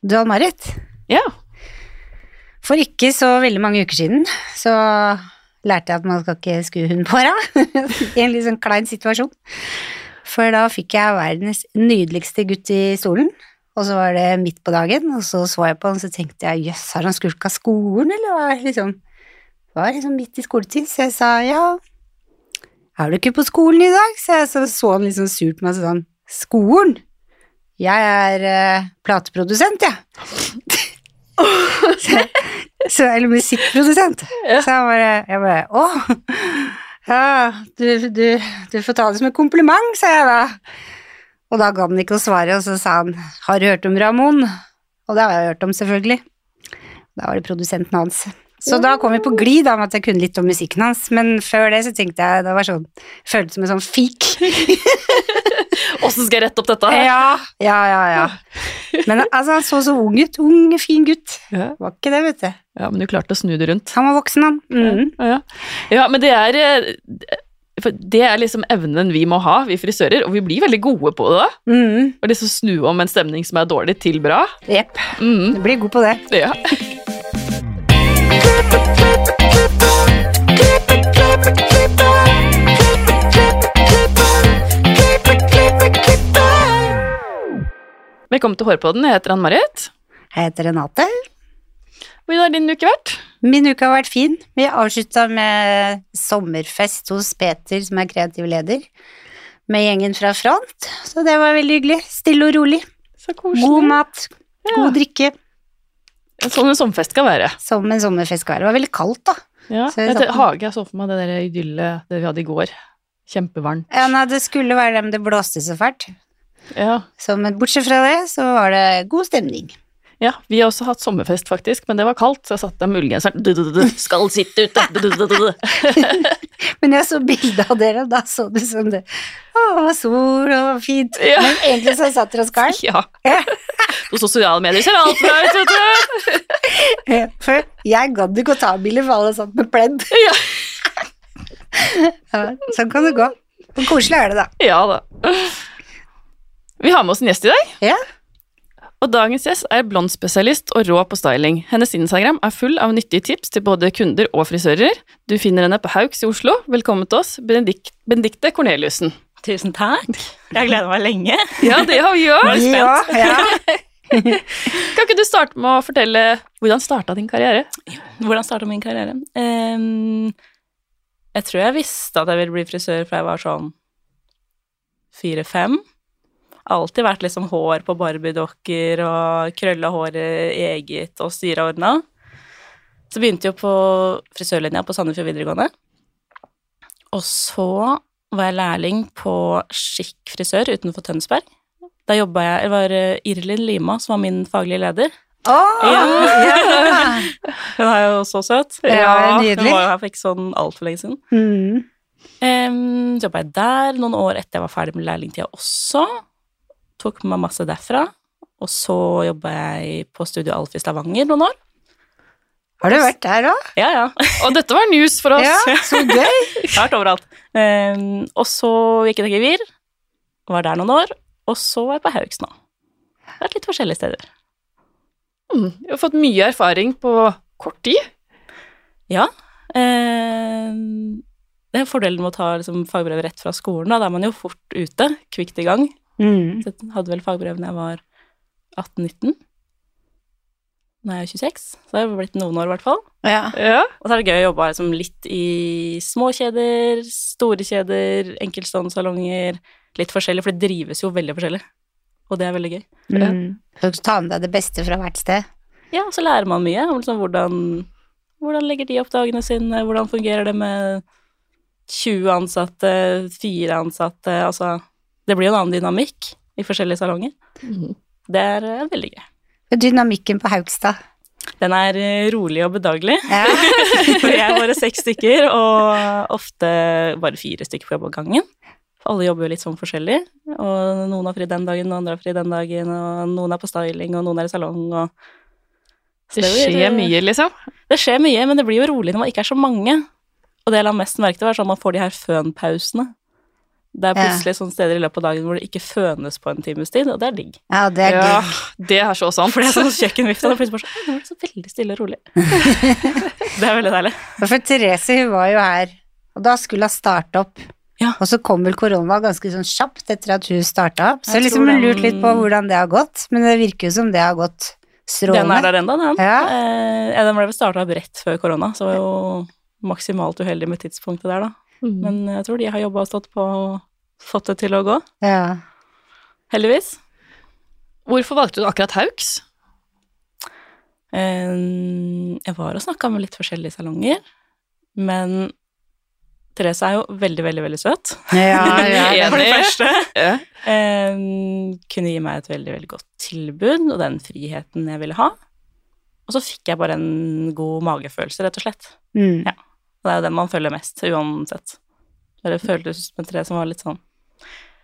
Du, Ann-Marit. Ja. For ikke så veldig mange uker siden så lærte jeg at man skal ikke skue hunden på henne. I en litt sånn klein situasjon. For da fikk jeg verdens nydeligste gutt i stolen, og så var det midt på dagen, og så så jeg på han, så tenkte jeg jøss, har han skulka skolen, eller hva? Liksom, var liksom midt i skoletid, så jeg sa ja, er du ikke på skolen i dag? Så jeg så, så han liksom surt på meg sånn, skolen? Jeg er uh, plateprodusent, jeg. så, så, eller musikkprodusent. Ja. Så jeg bare, jeg bare Å, ja, du, du, du får ta det som en kompliment, sa jeg da. Og da ga han ikke å svare, og så sa han Har du hørt om Ramón? Og det har jeg hørt om, selvfølgelig. Da var det produsenten hans. Så da kom vi på glid med at jeg kunne litt om musikken hans, men før det så tenkte jeg det var sånn Føltes som en sånn fik. Åssen skal jeg rette opp dette? Ja, ja, ja, ja. Men altså, han så så ung ut. Ung, fin gutt. Ja. Var ikke det, vet du. ja, men du klarte å snu det rundt. Han var voksen, han. Mm. Ja. ja, men det er eh, for Det er liksom evnen vi må ha, vi frisører, og vi blir veldig gode på det. Mhm. Og liksom snu om en stemning som er dårlig, til bra. Jepp. Mm, Du blir god på det. ja. Velkommen til Hårpodden. Jeg heter Ann-Marit. Jeg heter Renate. Hvordan har din uke vært? Min uke har vært fin. Vi avslutta med sommerfest hos Peter, som er kreativ leder, med gjengen fra Front, så det var veldig hyggelig. Stille og rolig. Så koselig. God mat, Ja. god drikke. Sånn en sommerfest skal være. Som en sommerfest skal være. Det var veldig kaldt, da. Ja, Så jeg Hage, jeg så for meg det der idyllet det vi hadde i går. Kjempevarmt. Ja, nei, det skulle være det, men det blåste så fælt. Ja. Så, men bortsett fra det, så var det god stemning. ja, vi har også hatt sommerfest, faktisk, men det var kaldt, så jeg satte du, du, du, du, Skal sitte ute! Du, du, du, du, du. Men jeg så bilde av dere, og da så det som det Å, det var sol og fint. Ja. Men egentlig så satt dere og skar. Ja. På sosiale medier ser alt bra ut, vet du. For jeg gadd ikke å ta bilder, for alle satt med pledd. Ja. Ja, sånn kan det gå. Men koselig er det, da. Ja da. Vi har med oss en gjest i dag. Ja. Og dagens gjest er blondspesialist og rå på styling. Hennes Instagram er full av nyttige tips til både kunder og frisører. Du finner henne på Hauks i Oslo. Velkommen til oss, Benedikt, Benedikte Corneliussen. Tusen takk. Jeg har gleda meg lenge. Ja, det har vi òg. Ja, ja. Kan ikke du starte med å fortelle hvordan starta din karriere? Hvordan starta min karriere? Um, jeg tror jeg visste at jeg ville bli frisør fra jeg var sånn fire-fem. Alltid vært liksom hår på barbiedokker og krølla håret eget og styra ordna. Så begynte jeg på frisørlinja på Sandefjord videregående. Og så var jeg lærling på Skikk frisør utenfor Tønsberg. Da jobba jeg Det var eh, Irlin Lima som var min faglige leder. Oh, Ja. Hun er jo så søt. Ja, Hun var jo her for ikke sånn altfor lenge siden. Mm. Um, jobba jeg der noen år etter jeg var ferdig med lærlingtida også. Tok med meg masse derfra. Og så jobba jeg på Studio Alf i Stavanger noen år. Har du vært der òg? Ja, ja. Og dette var news for oss. Ja, så gøy. Jeg har vært overalt. Um, og så gikk jeg til Gevir. Var der noen år. Og så er jeg på Haugs nå. Vært litt forskjellige steder. Mm, Du har fått mye erfaring på kort tid. Ja. Um, det er fordelen med å ta liksom, fagbrevet rett fra skolen. Da. da er man jo fort ute, kvikt i gang. Mm. Så jeg hadde vel fagbrev da jeg var 18-19. Nå er jeg 26, så det har blitt noen år i hvert fall. Ja. Ja. Og så er det gøy å jobbe liksom, litt i små kjeder, store kjeder, enkeltstående salonger. Litt forskjellig, for det drives jo veldig forskjellig. Og det er veldig gøy. Mm. Så du tar med deg det beste fra hvert sted. Ja, og så lærer man mye om liksom, hvordan, hvordan legger de opp dagene sine, hvordan fungerer det med 20 ansatte, 4 ansatte, altså Det blir jo en annen dynamikk i forskjellige salonger. Mm. Det er eh, veldig gøy. Dynamikken på Haugstad. Den er eh, rolig og bedagelig. Ja. For jeg er bare seks stykker, og ofte bare fire stykker på gangen. For alle jobber jo litt sånn forskjellig, og noen har fri den dagen, og andre har fri den dagen, og noen er på styling, og noen er i salong, og Så Det blir- skjer mye, liksom. Det skjer mye, men det blir jo rolig når man ikke er så mange. Og det jeg la mest merke til, var sånn at man får de her fønpausene. Det er Ja. plutselig sånne steder i løpet av dagen hvor det ikke fønes på en times tid, og det er digg. Ja, det er Ja, digg. det er så sant. For det er sånn kjøkkenvifte, og det er plutselig bare sånn, «Oi, nå er det så veldig stille og rolig. det er veldig deilig. For Therese hun var jo her, og da skulle hun starte opp. Ja. Og så kom vel korona ganske sånn kjapt etter at hun starta opp. Så Jeg liksom den- lurt litt på hvordan det har gått, men det virker jo som det har gått Den er strålende. der enda, den. Ja. Eh, den ble vel starta opp rett før korona, så var jo maksimalt uheldig med tidspunktet der, da. Mm. Men jeg tror de har jobba og stått på og fått det til å gå. Ja. Heldigvis. Hvorfor valgte du akkurat Hauks? Jeg var og snakka med litt forskjellige salonger, men Therese er jo veldig, veldig, veldig søt. Ja, ja, Ja. For det første. Ja. Kunne gi meg et veldig, veldig godt tilbud, og den friheten jeg ville ha. Og så fikk jeg bare en god magefølelse, rett og slett. Mm. Ja. Det er jo den man følger mest, uansett. Det føltes som en tre som var litt sånn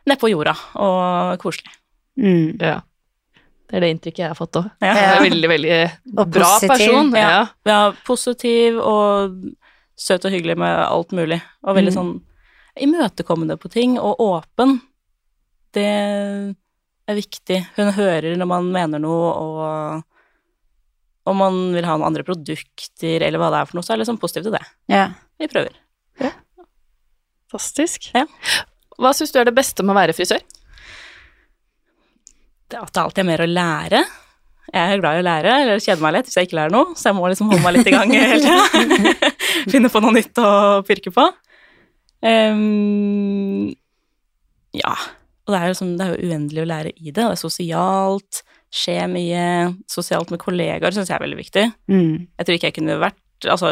nedpå jorda og koselig. Mm. ja. Det er det inntrykket jeg har fått òg. Ja. Ja. Veldig, veldig Og bra positiv. person. Ja. Ja. ja, positiv og søt og hyggelig med alt mulig. Og veldig Mm. sånn imøtekommende på ting, og åpen. Det er viktig. Hun hører når man mener noe, og om man vil ha noen andre produkter, eller hva det er for noe, så er jeg liksom positiv til det. Ja. Vi prøver. Fantastisk. Ja. Hva syns du er det beste med å være frisør? Det at det alltid er mer å lære. Jeg er glad i å lære, eller kjeder meg litt hvis jeg ikke lærer noe, så jeg må liksom holde meg litt i gang hele tida. Finne på noe nytt å pirke på. Um, ja. Og det er, liksom, det er jo uendelig å lære i det. Det er sosialt, skjer mye. Sosialt med kollegaer syns jeg er veldig viktig. Mm. Jeg tror ikke jeg kunne vært Altså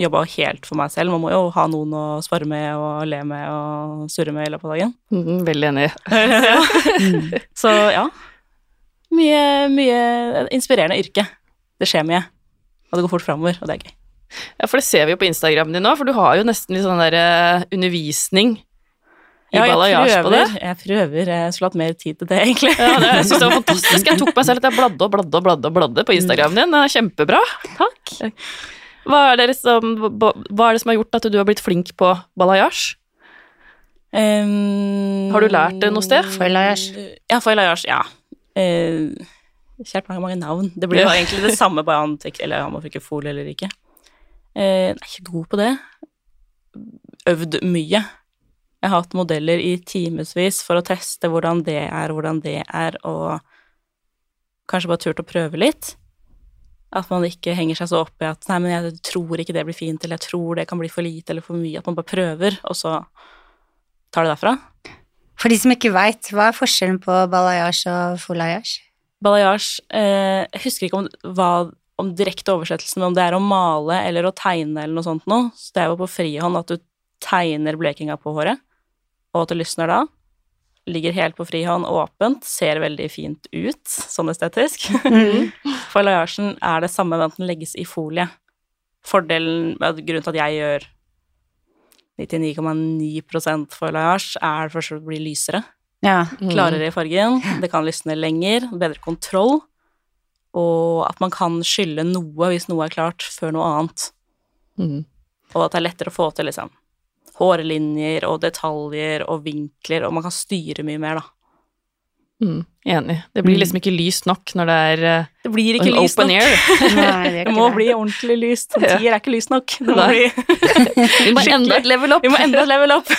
jobba helt for meg selv. Man må jo ha noen å svare med og le med og surre med i løpet av dagen. Mm, veldig enig. Mm. Så ja. Mye, mye inspirerende yrke. Det skjer mye. Og det går fort framover, og det er gøy. Ja, for det ser vi jo på Instagramen din nå, for du har jo nesten litt sånn der eh, undervisning Ja, jeg prøver. Jeg prøver. Jeg skulle hatt mer tid til det, egentlig. Ja, det, jeg synes det var fantastisk. Jeg tok meg selv at jeg bladde og bladde og bladde bladde på Instagramen din. Det er kjempebra. Takk. Hva er, det som, hva er det som har gjort at du har blitt flink på balayage? Um, Har du lært det noe sted? Foilayage. Ja, foilayage, ja. Uh, Kjært mange, mange navn. Det blir jo Ja. egentlig det samme, bare han Eller han må fikk fol eller ikke. Uh, jeg er ikke god på det. Øvd mye. Jeg har hatt modeller i timevis for å teste hvordan det er, hvordan det er, og kanskje bare turt å prøve litt. At man ikke henger seg så opp i at 'nei, men jeg tror ikke det blir fint', eller 'jeg tror det kan bli for lite eller for mye'. At man bare prøver, og så tar det derfra. For de som ikke veit, hva er forskjellen på balayage og folayage? Balayage eh, Jeg husker ikke om, hva, om direkte oversettelsen, om det er å male eller å tegne eller noe sånt noe. Så det er jo på frihånd at du tegner blekinga på håret, og at det lysner da. Ligger helt på frihånd, åpent, ser veldig fint ut, sånn estetisk. Mm. Foilagen er det samme, med at den legges i folie. Fordelen, grunnen til at jeg gjør 99,9% foilayage, er for å bli lysere Ja. klarere i fargen, det kan lysne lenger, bedre kontroll, og at man kan skylle noe hvis noe er klart, før noe annet. Mm. Og at det er lettere å få til liksom hårlinjer og detaljer og vinkler, og man kan styre mye mer, da. Mm. Enig. Det blir liksom ikke lyst nok når det er eh, Det blir ikke lyst open nok. air. Nei, det Det må det. bli ordentlig lyst. En Ja. tier er ikke lyst nok. Det må bli Vi må enda et level opp. Vi må enda et level opp.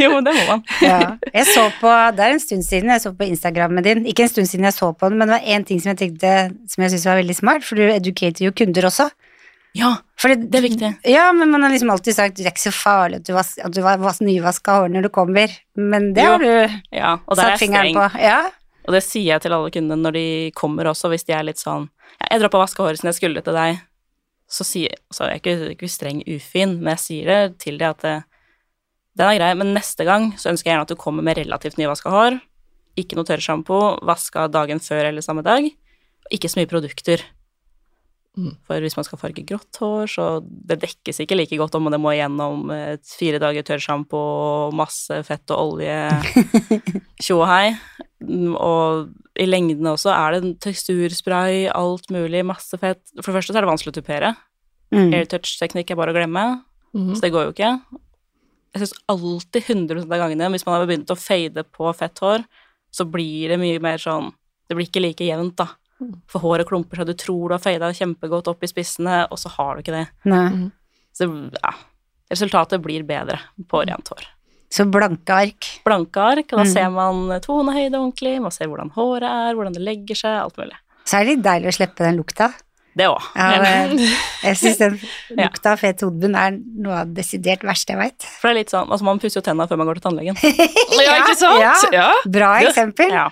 jo, det må man. Ja. Jeg så på, det er en stund siden jeg så på Instagrammen din. Ikke en stund siden jeg så på den, men det var én ting som jeg tenkte som jeg syntes var veldig smart, for du educater jo kunder også. Ja, For det er viktig. Ja, men man har liksom alltid sagt det er ikke så farlig at du, vas at du var vas nyvaska hår når du kommer, men det Jo, har du Ja, satt fingeren på. Ja. Og det sier jeg til alle kundene når de kommer også, hvis de er litt sånn 'Jeg droppa å vaske håret siden jeg skulle til deg.' Så sier så er jeg ikke, ikke streng ufin, men jeg sier det til dem at det, den er grei, men neste gang så ønsker jeg gjerne at du kommer med relativt nyvaska hår. Ikke noe tørrsjampo, vaska dagen før eller samme dag. Ikke så mye produkter. Mm. For hvis man skal farge grått hår, så det dekkes ikke like godt om det må gjennom et fire dager tørrsjampo og masse fett og olje, tjo og hei. Og i lengden også er det en teksturspray, alt mulig, masse fett. For det første så er det vanskelig å tupere. Mm. Airtouch-teknikk er bare å glemme, Mm. så det går jo ikke. Jeg syns alltid 100 av gangene, hvis man har begynt å fade på fett hår, så blir det mye mer sånn Det blir ikke like jevnt, da. For håret klumper seg, du tror du har fada kjempegodt opp i spissene, og så har du ikke det. Nei. Så ja, resultatet blir bedre på rent hår. Så blanke ark. Blanke ark, og da Mm. ser man tonehøyde ordentlig, man ser hvordan håret er, hvordan det legger seg, alt mulig. Så er det litt deilig å slippe den lukta. Det òg. Ja, jeg syns den Ja. lukta av fet hodebunn er noe av det desidert verste jeg veit. For det er litt sånn, altså man pusser jo tenna før man går til tannlegen. Ja, ikke sant? Ja. Ja. Bra eksempel. Ja.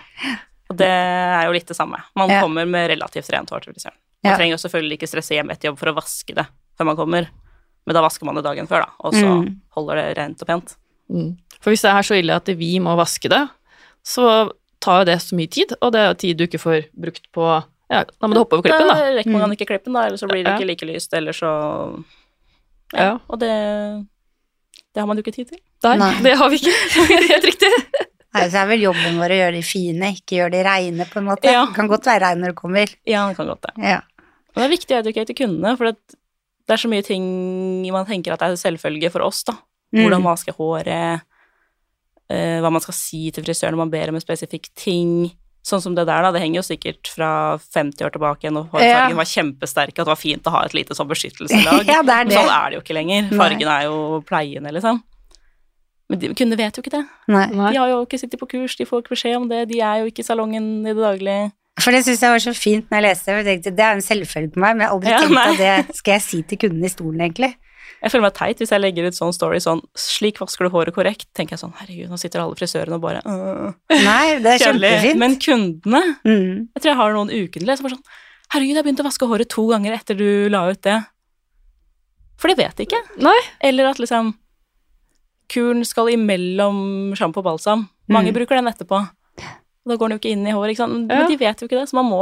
Og det er jo litt det samme. Man Ja. kommer med relativt rent hår til frisøren. Man Ja. trenger jo selvfølgelig ikke stresse hjem etter jobb for å vaske det før man kommer, men da vasker man det dagen før, da, og så Mm. holder det rent og pent. Mm. For hvis det er så ille at vi må vaske det, så tar jo det så mye tid, og det er jo tid du ikke får brukt på Ja, da må du hoppe over klippen, da. Da rekker man Mm. ikke klippen, da, eller så blir det ikke like lyst, eller så Ja. Og det Det har man jo ikke tid til. Nei, Nei. det har vi ikke. Helt riktig. Nei, så er vel jobben vår å gjøre de fine, ikke gjøre de reine, på en måte. Ja. Det kan godt være regn når det kommer. Ja, det kan godt det. Ja. Og det er viktig å educate kundene, for det, det er så mye ting man tenker at er selvfølge for oss, da. Mm. Hvordan vaske håret, eh, hva man skal si til frisøren når man ber om en spesifikk ting. Sånn som det der, da. Det henger jo sikkert fra 50 år tilbake og hårfargen Ja. var kjempesterk, at det var fint å ha et lite sånn beskyttelseslag. Ja, det er det. Sånn er det jo ikke lenger. Nei. Fargen er jo pleiende, liksom. Men de, kundene vet jo ikke det. Nei. De har jo ikke sittet på kurs, de får ikke beskjed om det, de er jo ikke i salongen i det daglige. For det syns jeg var så fint når jeg leste det. Jeg tenkte, det er en selvfølge for meg, men jeg har aldri Ja, tenkt nei. at det skal jeg si til kunden i stolen, egentlig. Jeg føler meg teit hvis jeg legger ut sånn story sånn 'slik vasker du håret korrekt', tenker jeg sånn 'herregud, nå sitter alle frisørene og bare øh, Nei, det er Kjærlig. kjempefint. Men kundene mm. Jeg tror jeg har noen ukentlige som bare sånn 'herregud, jeg begynte å vaske håret to ganger etter du la ut det'. For de vet ikke. Nei. Eller at liksom kuren skal imellom sjampo og balsam. Mange Mm. bruker den etterpå. Og Da går den jo ikke inn i håret. Men Ja. de vet jo ikke det, så man må,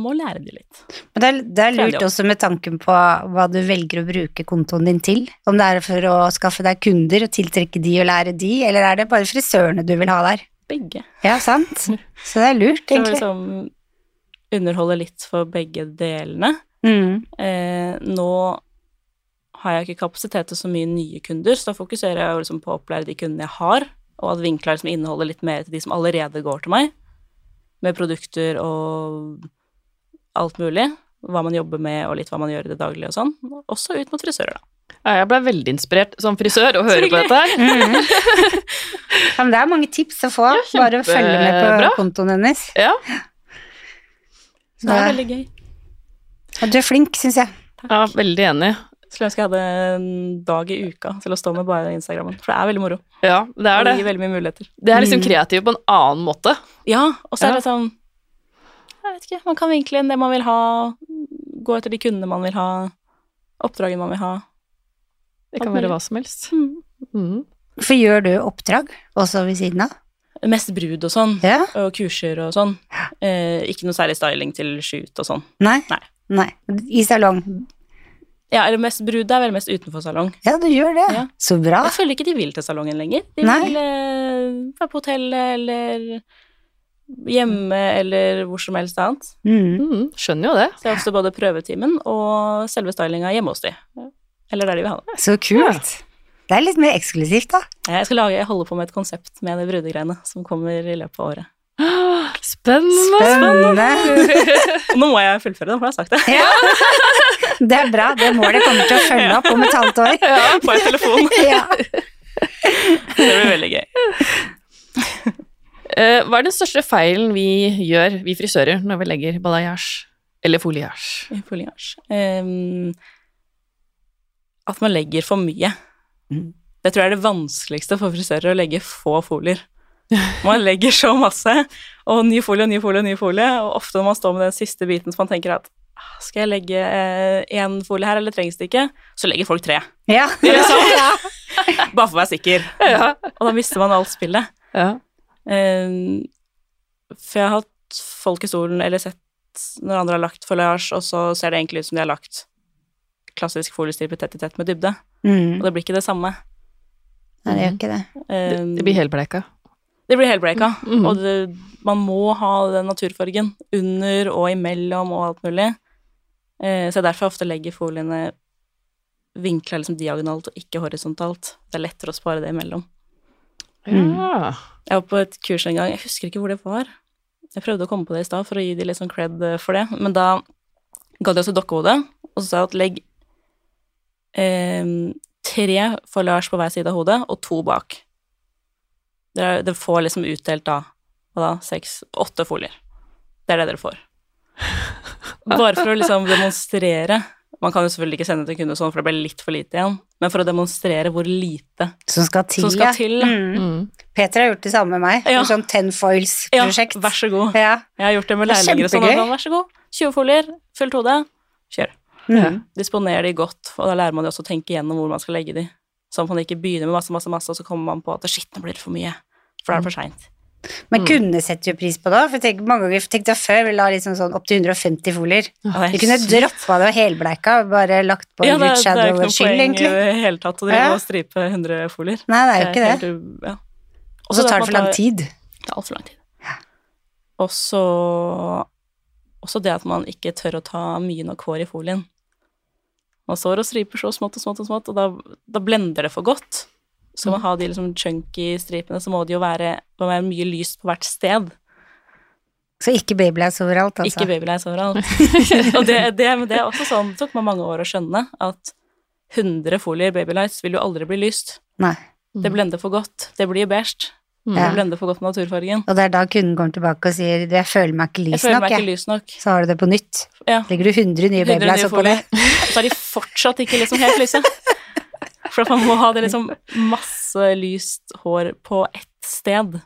må lære de litt. Men det er, det er lurt også med tanken på hva du velger å bruke kontoen din til. Om det er for å skaffe deg kunder og tiltrekke de og lære de, eller er det bare frisørene du vil ha der? Begge. Ja, sant? Så det er lurt, Så som liksom underholde litt for begge delene. Mm. Eh, nå har jeg ikke kapasitet til så mye nye kunder, så da fokuserer jeg jo liksom på å opplære de kundene jeg har, og at vinkler som inneholder litt mer til de som allerede går til meg, med produkter og alt mulig. Hva man jobber med, og litt hva man gjør i det daglige og sånn. Også ut mot frisører, da. Ja, jeg ble veldig inspirert som frisør å høre på dette her. Mm. ja, men det er mange tips å få, Ja, bare å følge med på bra. kontoen hennes. Ja, Så det er veldig gøy. Ja, du er flink, syns jeg. ja veldig enig. Skulle ønske jeg hadde en dag i uka til å stå med bare Instagrammen, for det er veldig moro. Ja, det er Det gir det. veldig mye muligheter. Det er liksom Mm. kreativt på en annen måte. Ja, og så Ja. er det sånn Jeg vet ikke, man kan vinkle inn det man vil ha, gå etter de kundene man vil ha, oppdraget man vil ha. Det kan være hva som helst. Mm. Mm. For gjør du oppdrag også ved siden av? Mest brud og sånn, Ja? og kurser og sånn. Eh, ikke noe særlig styling til shoot og sånn. Nei? Nei. Nei. I salong? Ja, eller mest brud er vel mest utenfor salong. Ja, du gjør det. Ja. Så bra. Jeg føler ikke de vil til salongen lenger. De Nei. vil eh, være på hotellet eller hjemme eller hvor som helst annet. Mm. Mm, skjønner jo det. Så jeg har ofte både prøvetimen og selve stylinga hjemme hos de. Eller der de vil ha det. Så kult. Det er litt mer eksklusivt, da. Jeg skal lage, jeg holder på med et konsept med de brudegreiene som kommer i løpet av året. Spennende! Spennende. Nå må jeg fullføre det, for jeg har sagt det. Ja. Det er bra. Det målet kommer til å følge opp om et halvt år. Ja, på en telefon. Ja. Det blir veldig gøy. Eh, hva er den største feilen vi gjør, vi frisører, når vi legger balayage eller foliage? I foliage. Ehm, at man legger for mye. Mm. Det tror jeg er det vanskeligste for frisører, å legge få folier. Man legger så masse, og ny folie, ny folie, ny folie, og ofte når man står med den siste biten så man tenker at «Ah, skal jeg legge én folie her, eller trengs det ikke? Så legger folk tre. Ja. Ja. Bare for å være sikker. Ja. Og da mister man alt spillet. ja. Ehm, for jeg har hatt folk i stolen, eller sett når andre har lagt foliasj, og så ser det egentlig ut som de har lagt klassisk foliestripe tett i tett med dybde. Mm. Og det blir ikke det samme. Nei, det gjør ikke det. Det, Ehm, det blir helbleika. Det blir helbreaka. Mhm. Og det, man må ha den naturfargen under og imellom og alt mulig. Eh, så jeg derfor ofte legger foliene vinkla liksom diagonalt og ikke horisontalt. Det er lettere å spare det imellom. Ja. Jeg var på et kurs en gang, jeg husker ikke hvor det var. Jeg prøvde å komme på det i stad for å gi de litt sånn cred eh, for det, men da ga de oss et dokkehode, og så sa jeg at legg eh, tre foliasj på hver side av hodet og to bak. Det, dere får liksom utdelt da, hva da, seks, åtte folier. Det er det dere får. Bare for å liksom demonstrere Man kan jo selvfølgelig ikke sende til kunde sånn, for det ble litt for lite igjen, men for å demonstrere hvor lite Som skal til, som skal til. Mm. Mm. Peter har gjort det samme med meg. Ja. Sånn Ten Ja, vær så god. Ja. Jeg har gjort det med er lærlinger og sånn, Vær så god. 20 folier, fullt hode, kjør. Mm. Disponer de godt, og da lærer man jo også å tenke igjennom hvor man skal legge de. Sånn at man ikke begynner med masse, masse, masse, og så kommer man på at shit, nå blir det for mye. For da er det for seint. Men kundene setter jo pris på det òg. For jeg mange ganger tenkte jeg før vi la liksom sånn opptil 150 folier. Vi kunne droppa det og helbleika og bare lagt på ja, egentlig. Ja, det er ikke og noe poeng i det hele tatt å drive Ja. og stripe 100 folier. Nei, det er jo ikke det. helt ja. Og så tar det for lang tid. Det er altfor lang tid. Og så også det at man ikke tør å ta mye nok hår i folien. Man sår og striper så smått og smått og smått, og da, da blender det for godt. Skal man ha de liksom chunky stripene, så må det jo være, må være mye lyst på hvert sted. Så ikke babylights overalt, altså. Ikke babylights overalt. og det, det, det er også sånn, det tok meg mange år å skjønne, at 100 folier babylights vil jo aldri bli lyst. Nei. Det blender for godt. Det blir beige. Mm. Ja. Det blender for godt med naturfargen. Og det er da kunden kommer tilbake og sier 'jeg føler meg ikke lys nok', meg ikke lys nok. Så har du det på nytt. Ja. Legger du 100 nye babylights oppå det. Så er de fortsatt ikke liksom helt lyse. For man må ha det liksom masse lyst hår på ett sted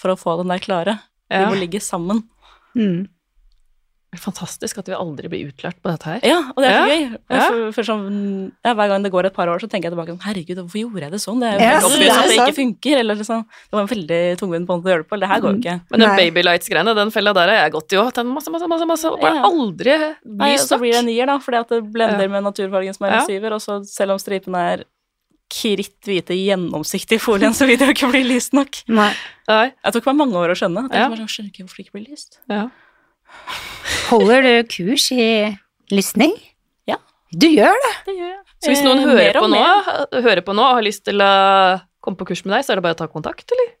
for å få den der klare. De må ligge sammen. Mm. Fantastisk at vi aldri blir utlært på dette her. Ja, og det er så Ja. gøy. Ja. For, for sånn, ja, hver gang det går et par år, så tenker jeg tilbake sånn Herregud, hvorfor gjorde jeg det sånn? Det er jo yes, det er at det ikke funker. Eller liksom, det var en veldig tungvint måte å gjøre det på. Eller det her går jo ikke. Men den babylights-greiene, den fella der har jeg gått i òg. Masse, masse, masse, masse. Og bare Ja. aldri Nei, og lyst så blir det nier, da, fordi at det blender Ja. med naturfargen som er Ja. syver, og så selv om stripene er kritthvite, gjennomsiktige i folien, så vil det jo ikke bli lyst nok. Nei. Nei. Jeg tok meg mange år å skjønne. At jeg Ja. bare sånn, skjønner ikke hvorfor det ikke blir lyst. Ja. Holder du kurs i lysning? Ja. Du gjør det? Det gjør jeg. Så hvis noen Eh, hører på, nå, hører på nå og har lyst til å komme på kurs med deg, så er det bare å ta kontakt, eller?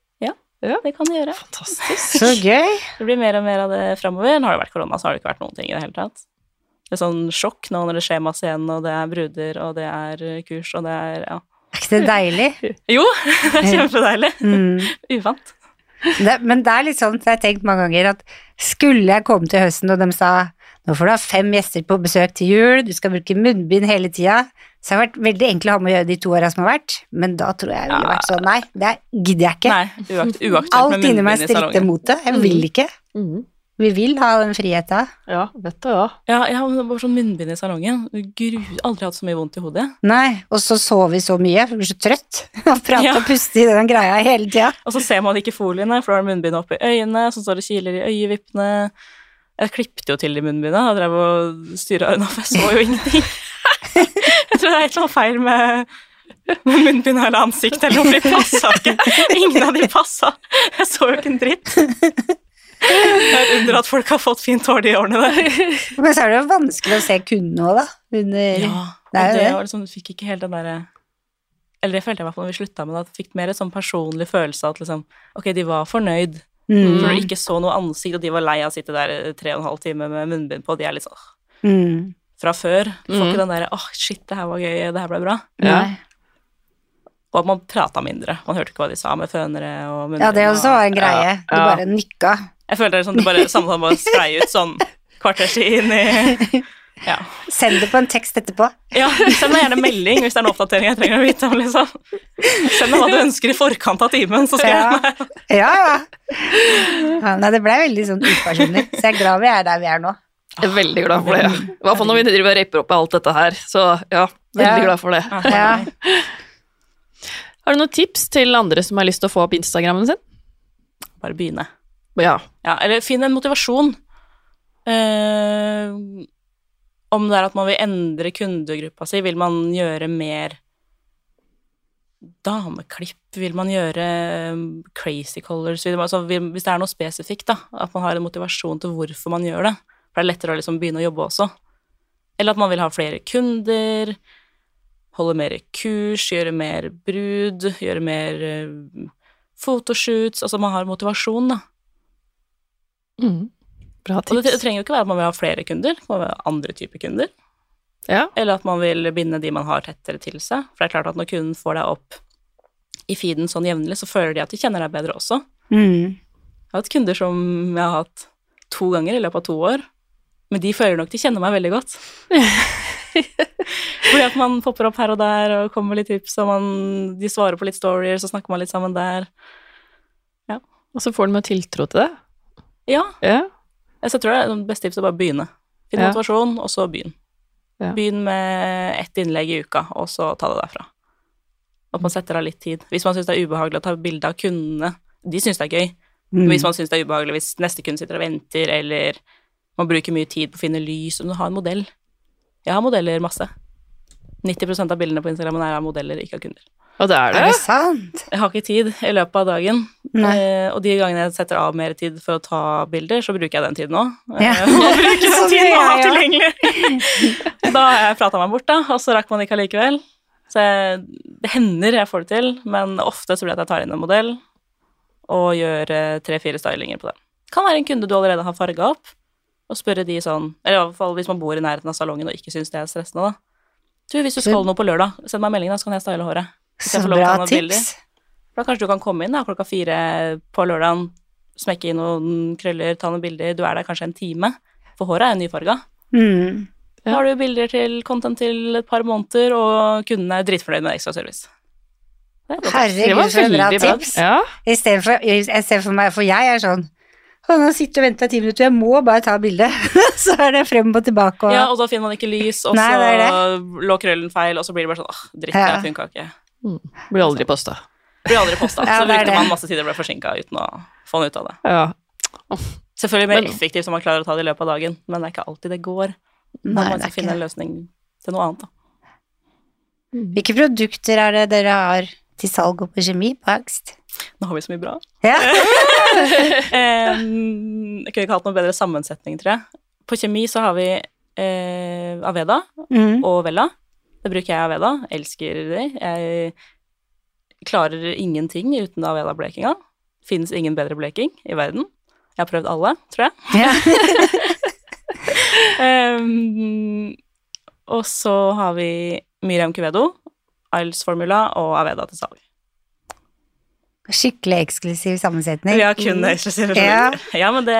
Det kan du gjøre. Fantastisk. Så gøy. Det blir mer og mer av det framover. Nå har det vært korona, så har det ikke vært noen ting i det hele tatt. Det er sånn sjokk nå når det skjer masse igjen, og det er bruder, og det er kurs, og det er ja. Er ikke det deilig? Jo, det er kjempedeilig. Mm. Uvant. Det, men det er litt sånn, at jeg har tenkt mange ganger at skulle jeg komme til høsten og de sa nå får du ha fem gjester på besøk til jul, du skal bruke munnbind hele tida, så har det vært veldig enkelt å ha med å gjøre de to åra som har vært, men da tror jeg det ville vært sånn, nei, det gidder jeg ikke. Nei, uakt, uaktuelt Alt inni meg stritter mot det, jeg vil ikke. Mhm. Vi vil ha den friheten. Ja, vet du ja. Ja, jeg har bare sånn munnbind i salongen. Gru, aldri hatt så mye vondt i hodet. Nei, og så sover vi så mye, for vi blir så trøtt og prate Ja. og puste i den greia hele tida. Og så ser man ikke foliene, for da har du munnbind oppi øynene, så står det kiler i øyevippene. Jeg klippte jo til de munnbindene og drev og styra unna, for jeg så jo ingenting. Jeg tror det er et eller annet feil med, med munnbind eller ansikt eller noe, for de passa ikke. Ingen av de passa. Jeg så jo ikke en dritt. Det undrer at folk har fått fint hår de årene der. Men så er det jo vanskelig å se kunden òg, da. Under Ja, det er jo det det. var liksom, du fikk ikke helt den derre Eller det følte jeg i hvert fall når vi slutta med det, at du fikk mer en sånn personlig følelse av at liksom Ok, de var fornøyd. mm. For du ikke så noe ansikt, og de var lei av å sitte der tre og en halv time med munnbind på, og de er litt sånn Mm. fra før. Du får Mm. ikke den derre åh, shit, det her var gøy, det her ble bra. Ja. Nei. Og at man prata mindre. Man hørte ikke hva de sa med fønere og munnbind. Ja, det også var en greie. Du Ja. bare nikka. Jeg føler det er sånn det bare samtalen bare sklei ut sånn kvarters inn i Ja. Send det på en tekst etterpå. ja. Send meg gjerne melding hvis det er en oppdatering jeg trenger å vite om, liksom. Send meg hva du ønsker i forkant av timen, så skal Ja. jeg Ja, ja. ja nei, det ble veldig sånn upersonlig, så jeg er glad vi er der vi er nå. Jeg er veldig glad for det. I hvert fall når vi driver og raper opp i alt dette her. Så ja, veldig Ja. glad for det. Ja. Har du noen tips til andre som har lyst til å få opp Instagrammen sin? Bare begynne. Ja. Ja, eller finn en motivasjon. Uh, om det er at man vil endre kundegruppa si, vil man gjøre mer dameklipp, vil man gjøre um, crazy colors vil man, altså, Hvis det er noe spesifikt, da, at man har en motivasjon til hvorfor man gjør det. For det er lettere å liksom begynne å jobbe også. Eller at man vil ha flere kunder. holde mer kurs, gjøre mer brud, gjøre mer eh, fotoshoots Altså man har motivasjon, da. Mm. Bra Og det, trenger jo ikke være at man vil ha flere kunder, det vil være andre typer kunder. Ja. Eller at man vil binde de man har tettere til seg. For det er klart at når kunden får deg opp i feeden sånn jevnlig, så føler de at de kjenner deg bedre også. Mm. Jeg har hatt kunder som jeg har hatt to ganger i løpet av to år, men de føler nok de kjenner meg veldig godt. Fordi at man popper opp her og der og kommer med litt tips, og man, de svarer på litt stories, så snakker man litt sammen der. Og så får du med tiltro til det. Ja, Ja. så jeg tror det er det beste tipset å bare begynne. Finn motivasjon, og så begynn. Begynn med ett innlegg i uka, og så ta det derfra. At man setter av litt tid. Hvis man syns det er ubehagelig å ta bilde av kundene, de syns det er gøy. Mm. Men hvis man syns det er ubehagelig hvis neste kunde sitter og venter, eller man bruker mye tid på å finne lys, om du har en modell. Jeg har modeller masse. 90% av bildene på Instagram er av modeller, ikke av kunder. Og det er Er det. det sant? Jeg har ikke tid i løpet av dagen, eh, og de gangene jeg setter av mer tid for å ta bilder, så bruker jeg den tiden òg. Ja. bruker Sånn tiden man har tilgjengelig. da har jeg prata meg bort, da, og så rakk man ikke allikevel. Så jeg, det hender jeg får det til, men ofte så blir det at jeg tar inn en modell og gjør eh, tre-fire stylinger på det. Kan være en kunde du allerede har farga opp, og spørre de sånn Eller i hvert fall hvis man bor i nærheten av salongen og ikke syns det er stressende, da. Du, hvis du skal noe på lørdag, send meg en melding, da, så kan jeg style håret. Så bra tips. bilder. Da kanskje du kan komme inn da, klokka fire på lørdagen, smekke inn noen krøller, ta noen bilder. Du er der kanskje en time, for håret er jo nyfarga. Mm. Da har du bilder til content til et par måneder, og kundene er dritfornøyd med ekstra service. Det er. Det var Herregud, for bra veldig bra. tips. Ja. I stedet for, jeg ser for meg, for jeg er sånn nå sitter du og venter i ti minutter, jeg må bare ta bilde. så er det frem og tilbake og Ja, og da finner man ikke lys, og Nei, det så lå krøllen feil, og så blir det bare sånn åh, dritt, Ja. det funka ikke. Blir aldri posta. Blir aldri posta. Ja, så brukte man masse tid og ble forsinka uten å få noe ut av det. Ja. Selvfølgelig mer Men- effektivt om man klarer å ta det i løpet av dagen, men det er ikke alltid det går. Nei, man er skal finne en løsning til noe annet, da. Hvilke produkter er det dere har til salg på kjemi på Hagst? Nå har vi så mye bra. Ja. um, jeg kunne ikke hatt noe bedre sammensetning, tror jeg. På kjemi så har vi eh, Aveda Mm. og Vella. Det bruker jeg Aveda. Elsker det. Jeg klarer ingenting uten Aveda-blekinga. Fins ingen bedre bleking i verden. Jeg har prøvd alle, tror jeg. Ja. um, og så har vi Miriam Cuvedo, Isles Formula og Aveda til salg. Skikkelig eksklusiv sammensetning. Ja, kun eksklusive Ja. Ja, men det,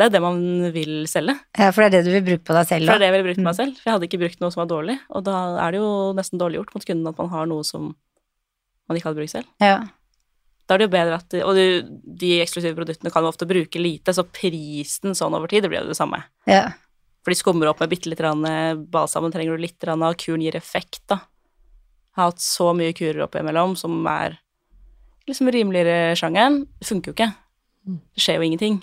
det er det man vil selge. Ja, for det er det du vil bruke på deg selv For det er det jeg ville brukt meg selv. For jeg hadde ikke brukt noe som var dårlig. Og da er det jo nesten dårlig gjort mot kunden at man har noe som man ikke hadde brukt selv. Ja. Da er det jo bedre at Og de, de eksklusive produktene kan jo ofte bruke lite, så prisen sånn over tid, det blir jo det samme. ja. For de skummer opp med bitte litt eh, balsamen trenger du litt av, kuren gir effekt, da. Jeg har hatt så mye kurer oppimellom som er liksom rimeligere sjangeren. Det funker jo ikke. Det skjer jo ingenting.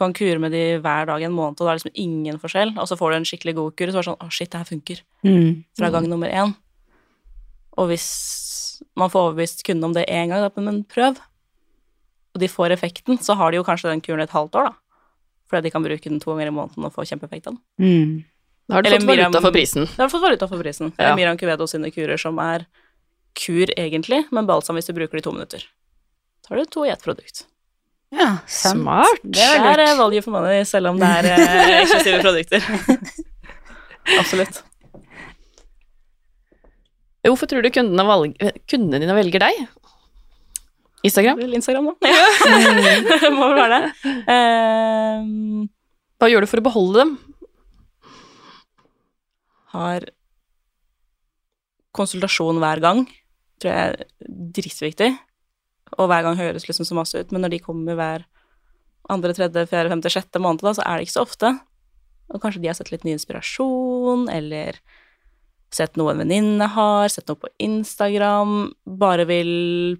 Du kan kure med de hver dag en måned, og det er liksom ingen forskjell. Og så får du en skikkelig god kur, og så er det sånn å, shit, det her funker. Mm. Fra gang nummer én. Og hvis man får overbevist kunden om det én gang, da, men prøv. Og de får effekten, så har de jo kanskje den kuren et halvt år, da. Fordi de kan bruke den to ganger i måneden og få kjempeeffekt av den. Mm. Da har du Eller fått valuta for prisen. Da har du fått valuta for prisen. Ja. er Miriam Cuvedo sine kurer som er kur egentlig, men balsam hvis du bruker det i to minutter. Så har du to i ett produkt. Ja, sant. Smart. Det Det er valget eh, lurt. value for money, selv om det er eh, eksklusive produkter. Absolutt. Hvorfor tror du kundene, valg, kundene dine velger deg? Instagram? Vel Instagram, da. Ja. Må vel være det. Um, Hva gjør du for å beholde dem? har konsultasjon hver gang, tror jeg er dritviktig. Og hver gang høres liksom så masse ut, men når de kommer hver andre, tredje, fjerde, femte, sjette måned, da, så er det ikke så ofte. Og kanskje de har sett litt ny inspirasjon, eller sett noe en venninne har, sett noe på Instagram, bare vil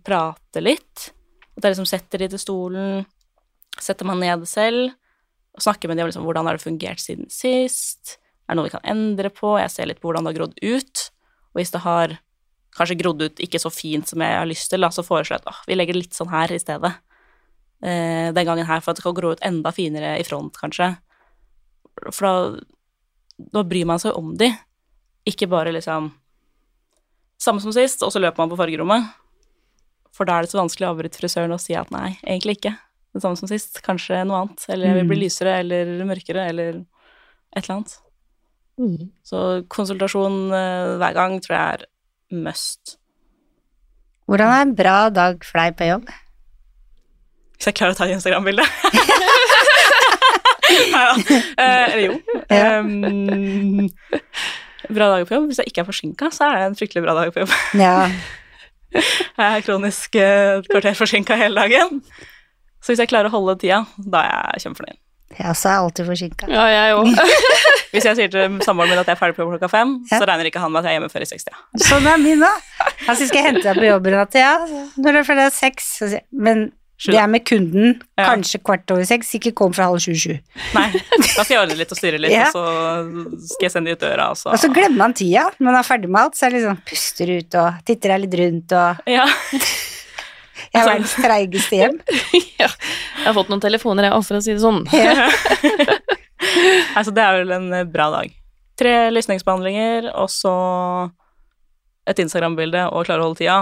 prate litt. At jeg liksom setter de til stolen, setter meg ned selv, og snakker med de om liksom, hvordan har det fungert siden sist, er det noe vi kan endre på, jeg ser litt på hvordan det har grodd ut, og hvis det har kanskje grodd ut ikke så fint som jeg har lyst til, da, så foreslår jeg at vi legger det litt sånn her i stedet. Eh, den gangen her, for at det skal gro ut enda finere i front, kanskje. For da, da bryr man seg om de, ikke bare liksom samme som sist, og så løper man på fargerommet. For da er det så vanskelig å avbryte frisøren og si at nei, egentlig ikke. Det samme som sist, kanskje noe annet. Eller jeg vil bli Mm. lysere eller mørkere eller et eller annet. Så konsultasjon eh, hver gang tror jeg er must. Hvordan er en bra dag for deg på jobb? Hvis jeg klarer å ta et Instagram-bilde. Eh, Eller jo. Um, bra dager på jobb. Hvis jeg ikke er forsinka, så er det en fryktelig bra dag på jobb. Ja. Jeg er kronisk eh, et kvarter forsinka hele dagen. Så hvis jeg klarer å holde tida, da er jeg kjempefornøyd. Jeg så er jeg alltid forsinka. Ja, jeg òg. Hvis jeg sier til samboeren min at jeg er ferdig på jobb klokka fem, Ja. så regner ikke han med at jeg er hjemme før i 60. Sånn er min òg. Altså, skal jeg hente deg på jobben natt, ja, når det er ferdig seks, så sier jeg, men det er med kunden, Ja. kanskje kvart over seks, ikke kom fra halv sju-sju. Nei, da skal jeg ordne litt og styre litt, Ja. og så skal jeg sende de ut døra, og så Og så glemmer man tida. Når man er ferdig med alt, så er det liksom puster ut og titter deg litt rundt og Ja. Jeg er verdens treigeste hjem. ja. Jeg har fått noen telefoner, jeg, for å si det sånn. Altså, det er vel en eh, bra dag. Tre lysningsbehandlinger, og så et Instagram-bilde og klare å holde tida.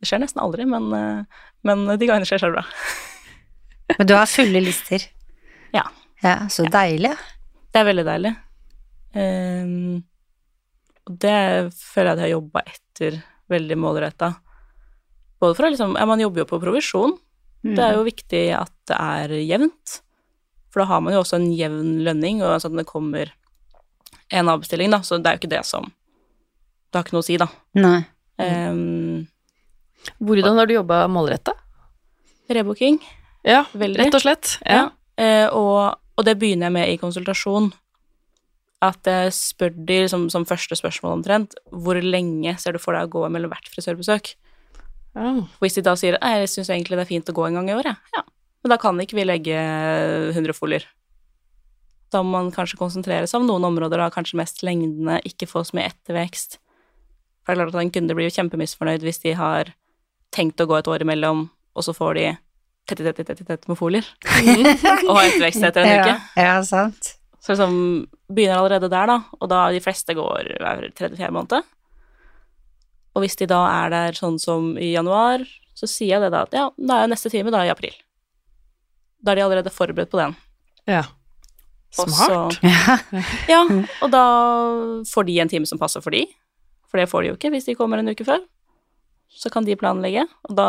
Det skjer nesten aldri, men, eh, men de gangene skjer, så er det bra. Men du har fulle lister. Ja. Ja, Så deilig. Det er veldig deilig. Um, og det føler jeg at jeg har jobba etter veldig målretta. Både for å liksom Ja, man jobber jo på provisjon. Mm. Det er jo viktig at det er jevnt. For da har man jo også en jevn lønning, og sånn at det kommer en avbestilling, da. Så det er jo ikke det som Det har ikke noe å si, da. Nei. Um, Hvordan har du jobba målretta? rebooking, Ja, veldig. rett og slett. Ja. Ja. Eh, og, og det begynner jeg med i konsultasjon. At jeg spør de liksom, som første spørsmål omtrent, hvor lenge ser du for deg å gå mellom hvert frisørbesøk? Ja. Hvis de da sier at jeg syns egentlig det er fint å gå en gang i året, ja. Men da kan ikke vi legge 100 folier. Da må man kanskje konsentrere seg om noen områder, da kanskje mest lengdene, ikke få så mye ettervekst. For det er klart at en kunde blir jo kjempemisfornøyd hvis de har tenkt å gå et år imellom, og så får de tett, tett, tett, tett med folier. og har ettervekst etter en uke. Ja, ja, sant. Så liksom begynner allerede der, da, og da de fleste går hver tredje-fjerde måned. Og hvis de da er der sånn som i januar, så sier jeg det da at ja, da er jo neste time da i april. Da er de allerede forberedt på den. ja. Smart. Også, Ja. ja, og da får de en time som passer for de, for det får de jo ikke hvis de kommer en uke før. Så kan de planlegge, og da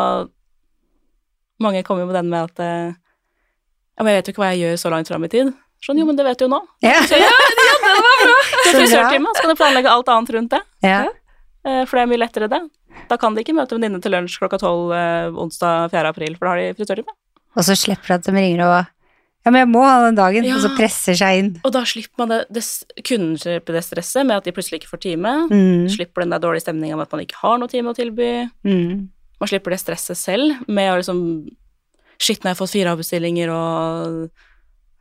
Mange kommer jo med den med at eh, Ja, men jeg vet jo ikke hva jeg gjør så langt fram i tid. Sånn, jo, men det vet du jo nå. Ja. Så, ja, det var bra. Er bra. frisørtime, så kan du planlegge alt annet rundt det. Ja. Eh, For det er mye lettere, det. Da kan de ikke møte venninne til lunsj klokka tolv eh, onsdag 4. april, for da har de frisørtime. Og så slipper du at de ringer og Ja, men jeg må ha den dagen, Ja. og så presser seg inn. Og da slipper man det, det kunden slipper det stresset med at de plutselig ikke får time. Mm. Slipper den der dårlige stemninga med at man ikke har noe time å tilby. Mm. Man slipper det stresset selv med å liksom Shit, nå har jeg fått fire avbestillinger, og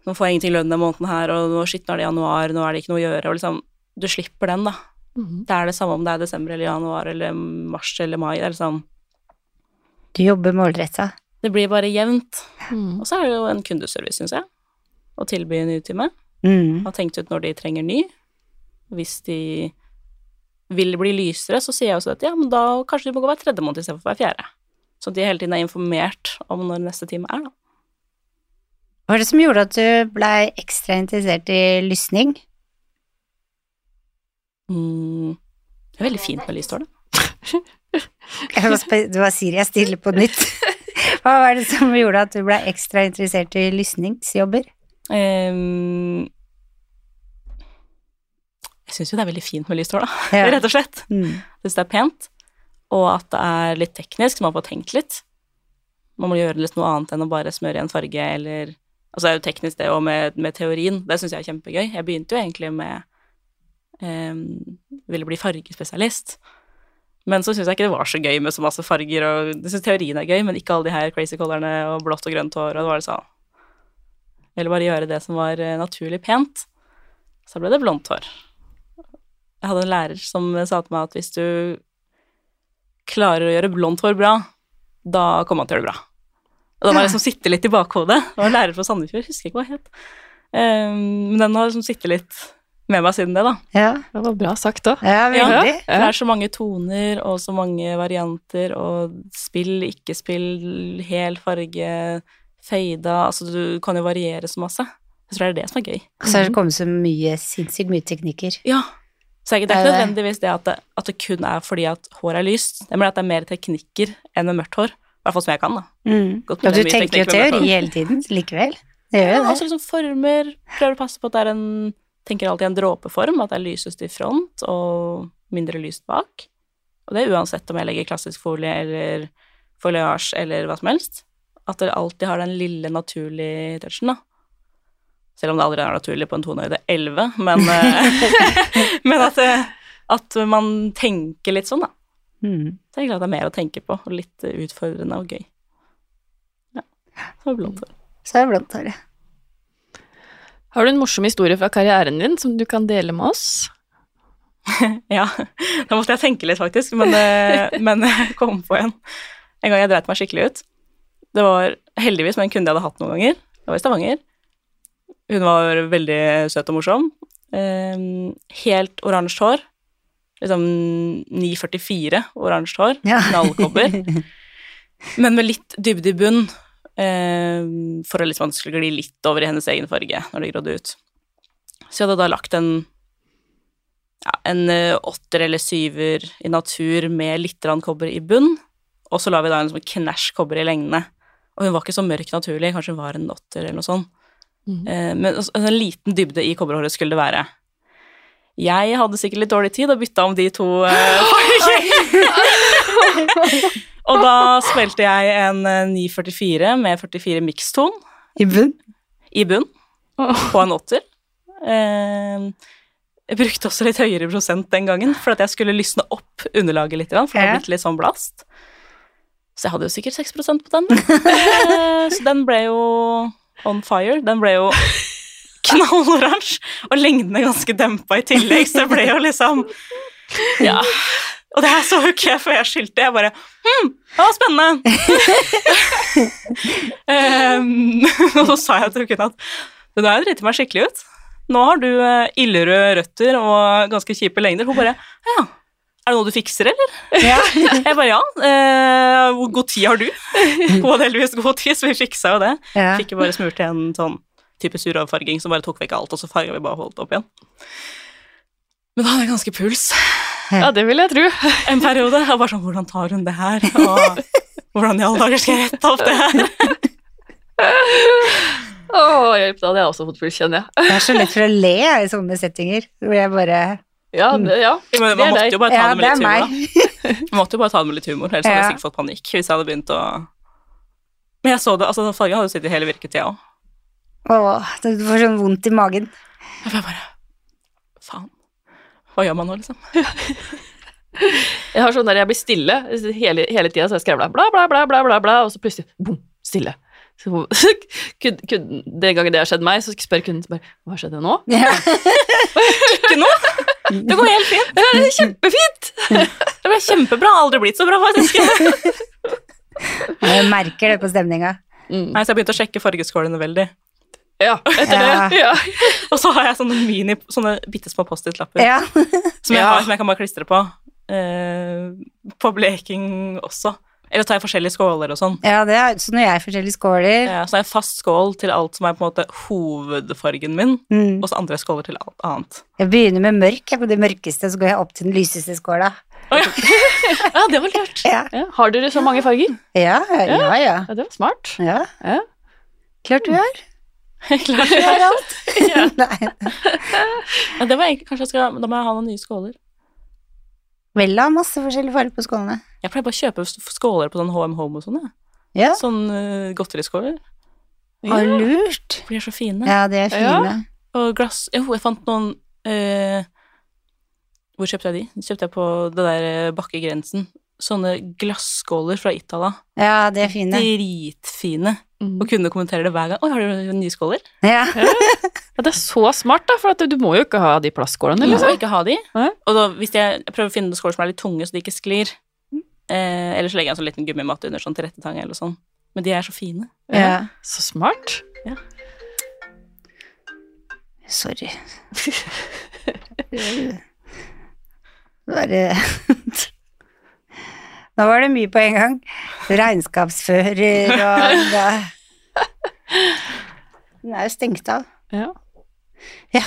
nå får jeg ingenting lønn denne måneden her, og nå shit, nå er det januar, nå er det ikke noe å gjøre, og liksom Du slipper den, da. Mhm. Det er det samme om det er desember eller januar eller mars eller mai. Det er liksom Du jobber målretta. Det blir bare jevnt. Mm. Og så er det jo en kundeservice, syns jeg, å tilby en ny time. Mm. Har tenkt ut når de trenger ny. Hvis de vil bli lysere, så sier jeg også at ja, men da kanskje de må gå hver tredje måned istedenfor hver fjerde. Så de hele tiden er informert om når neste time er, da. Hva er det som gjorde at du blei ekstra interessert i lysning? Mm. Det er veldig fint med. Jeg var spe- Det var Siri jeg stiller på nytt. Hva var det som gjorde at du ble ekstra interessert i lysningsjobber? Um, jeg syns jo det er veldig fint med lystår, da. Ja. Rett og slett. Mm. Syns det er pent, og at det er litt teknisk, så man får tenkt litt. Man må gjøre litt noe annet enn å bare smøre i en farge, eller Altså, det er jo teknisk, det, og med, med teorien. Det syns jeg er kjempegøy. Jeg begynte jo egentlig med Ville bli fargespesialist. Men så syns jeg ikke det var så gøy med så masse farger, og jeg syns teorien er gøy, men ikke alle de her crazy colorene og blått og grønt hår, og det var det sånn Eller bare gjøre det som var eh, naturlig pent. Så ble det blondt hår. Jeg hadde en lærer som sa til meg at hvis du klarer å gjøre blondt hår bra, da kommer han til å gjøre det bra. Og den har liksom sittet litt i bakhodet. Det var en lærer fra Sandefjord, husker ikke hva het. Men den har liksom sittet litt med meg siden det, da. Ja, Det var bra sagt, òg. ja Ja. veldig. Ja. det er så mange toner og så mange varianter og spill, ikke spill, hel farge, fada Altså, du kan jo variere så masse. Jeg tror det er det som er gøy. Og så har det kommet så mye, sinnssykt mye teknikker. Ja. Så det er ikke nødvendigvis det at, det at det kun er fordi at håret er lyst. Mener at det er mer teknikker enn med mørkt hår. I hvert fall som jeg kan, da. Mm. Ja, du tenker jo teori hele tiden likevel. Det gjør Ja, jo det. Altså liksom former. Prøver å passe på at det er en Tenker alltid en dråpeform, at det er lysest i front og mindre lyst bak. Og det er uansett om jeg legger klassisk folie eller foliasje eller hva som helst. At det alltid har den lille naturlige touchen, da. Selv om det aldri er naturlig på en tonehøyde 11, men, eh, men at, det, at man tenker litt sånn, da. Mm. Tenker at det er mer å tenke på, og litt utfordrende og gøy. Ja. Så er det blondt hår. Så er det blondt håret. Har du en morsom historie fra karrieren din som du kan dele med oss? Ja, da måtte jeg tenke litt, faktisk, men, eh, men jeg kom på en. En gang jeg dreit meg skikkelig ut. Det var heldigvis med en kunde jeg hadde hatt noen ganger. Det var i Stavanger. Hun var veldig søt og morsom. Eh, helt oransje hår. Liksom 944 oransje hår. Ja. Knallkobber. Men med litt dybde i bunn, for å liksom at det skulle gli litt over i hennes egen farge når det grådde ut. Så jeg hadde da lagt en, ja, en eh, åtter eller syver i natur med litt kobber i bunn, og så la vi da en sånn knæsj kobber i lengdene. Og hun var ikke så mørk naturlig, kanskje hun var en åtter eller noe sånt. Mm. Eh, men altså, en liten dybde i kobberhåret skulle det være. Jeg hadde sikkert litt dårlig tid og bytta om de to eh, Og da spilte jeg en eh, 944 med 44 mikston I bunn. i bunn på en åtter. Eh, jeg brukte også litt høyere prosent den gangen, for at jeg skulle lysne opp underlaget litt, for det hadde blitt litt sånn blast. Så jeg hadde jo sikkert 6% på den. Eh, så den ble jo on fire. Den ble jo knalloransje, og lengden er ganske dempa i tillegg, så det ble jo liksom Ja. Og det her så jo ikke jeg før jeg skilte. Jeg bare Hm, det var spennende. um, og så sa jeg til henne at du har jeg driti meg skikkelig ut. Nå har du eh, ildrøde røtter og ganske kjipe lengder. Hun bare Ja, er det noe du fikser, eller? Ja. Jeg bare ja. Eh, hvor god tid har du? Hun hadde heldigvis god tid, så vi fiksa jo det. Ja. Fikk jo bare smurt igjen sånn type suravfarging som bare tok vekk alt, og så farga vi bare holdt opp igjen. Men da hadde jeg ganske puls Ja, det vil jeg tro. en periode. Jeg var bare sånn Hvordan tar hun det her? Og hvordan i alle dager skal jeg rette opp det her? Å, hjelp, da hadde jeg også fått puls, kjenner jeg. Det er så lett for å le i sånne settinger, hvor jeg bare Ja, det, ja. Men Det er man måtte jo bare ta Ja, det med litt humor, da. Man måtte jo bare ta det med litt humor, ellers hadde jeg Ja. sikkert fått panikk hvis jeg hadde begynt å Men jeg så det, altså fargen hadde jo sittet i hele virketida òg. Åh, du får sånn vondt i magen. Jeg bare Faen. Hva gjør man nå, liksom? Jeg har sånn der jeg blir stille hele, hele tida, så jeg skrev bla, bla, bla, bla, bla, bla, og så plutselig bom, stille. Så, kun, kun, den gangen det har skjedd meg, så spør kunden bare Hva skjedde nå? Ja. Ikke nå! Det går helt fint. Ja, det er kjempefint! Det ble kjempebra. Aldri blitt så bra, faktisk. Jeg merker det på stemninga. Mm. Nei, så jeg begynte å sjekke fargeskålene veldig. Ja, etter Ja. det. Ja. Og så har jeg sånne mini, sånne bitte små Post-It-lapper Ja. som, jeg har, som jeg kan bare klistre på. eh, på bleking også. Eller tar jeg forskjellige skåler og sånn. ja, det er, så når jeg er forskjellige skåler Ja, så har jeg fast skål til alt som er på en måte hovedfargen min, mm. og så andre skåler til alt annet. Jeg begynner med mørk, jeg på det mørkeste, så går jeg opp til den lyseste skåla. Oh, ja. ja, det var lurt. Ja, Ja. Har dere så mange farger? ja, ja. ja, ja. Ja, det var smart. ja. Ja. Klart du har. Du har alt. Ja. Nei. Det var egentlig, kanskje jeg skal, Da må jeg ha noen nye skåler. Vel, da. masse forskjellige farger på skålene. Jeg pleier bare å kjøpe skåler på sånn HM Home og sånn. jeg. Ja, Sånn uh, godteriskåler. ja. lurt. For de er så fine. Ja, de er Ja. fine. Og glass Jo, jeg fant noen uh, Hvor kjøpte jeg de? De kjøpte jeg på det der eh, bakkegrensen. Sånne glasskåler fra Itala. Ja, de er fine. Dritfine. Mm. Og kunne kommentere det hver gang. 'Oi, har du nye skåler?' Ja. Ja, det er så smart, da, for at du må jo ikke ha de plastskålene. Du må Liksom. ikke ha de. Ja. Og da, hvis jeg, jeg prøver å finne skåler som er litt tunge, så de ikke sklir. Eh, eller så legger jeg en sånn liten gummimatte under sånn til rettetang eller sånn. Men de er så fine. ja. Så smart. Sorry. Bare Nå var det mye på en gang. Regnskapsfører og da. Den er jo stengt av. Ja. Ja.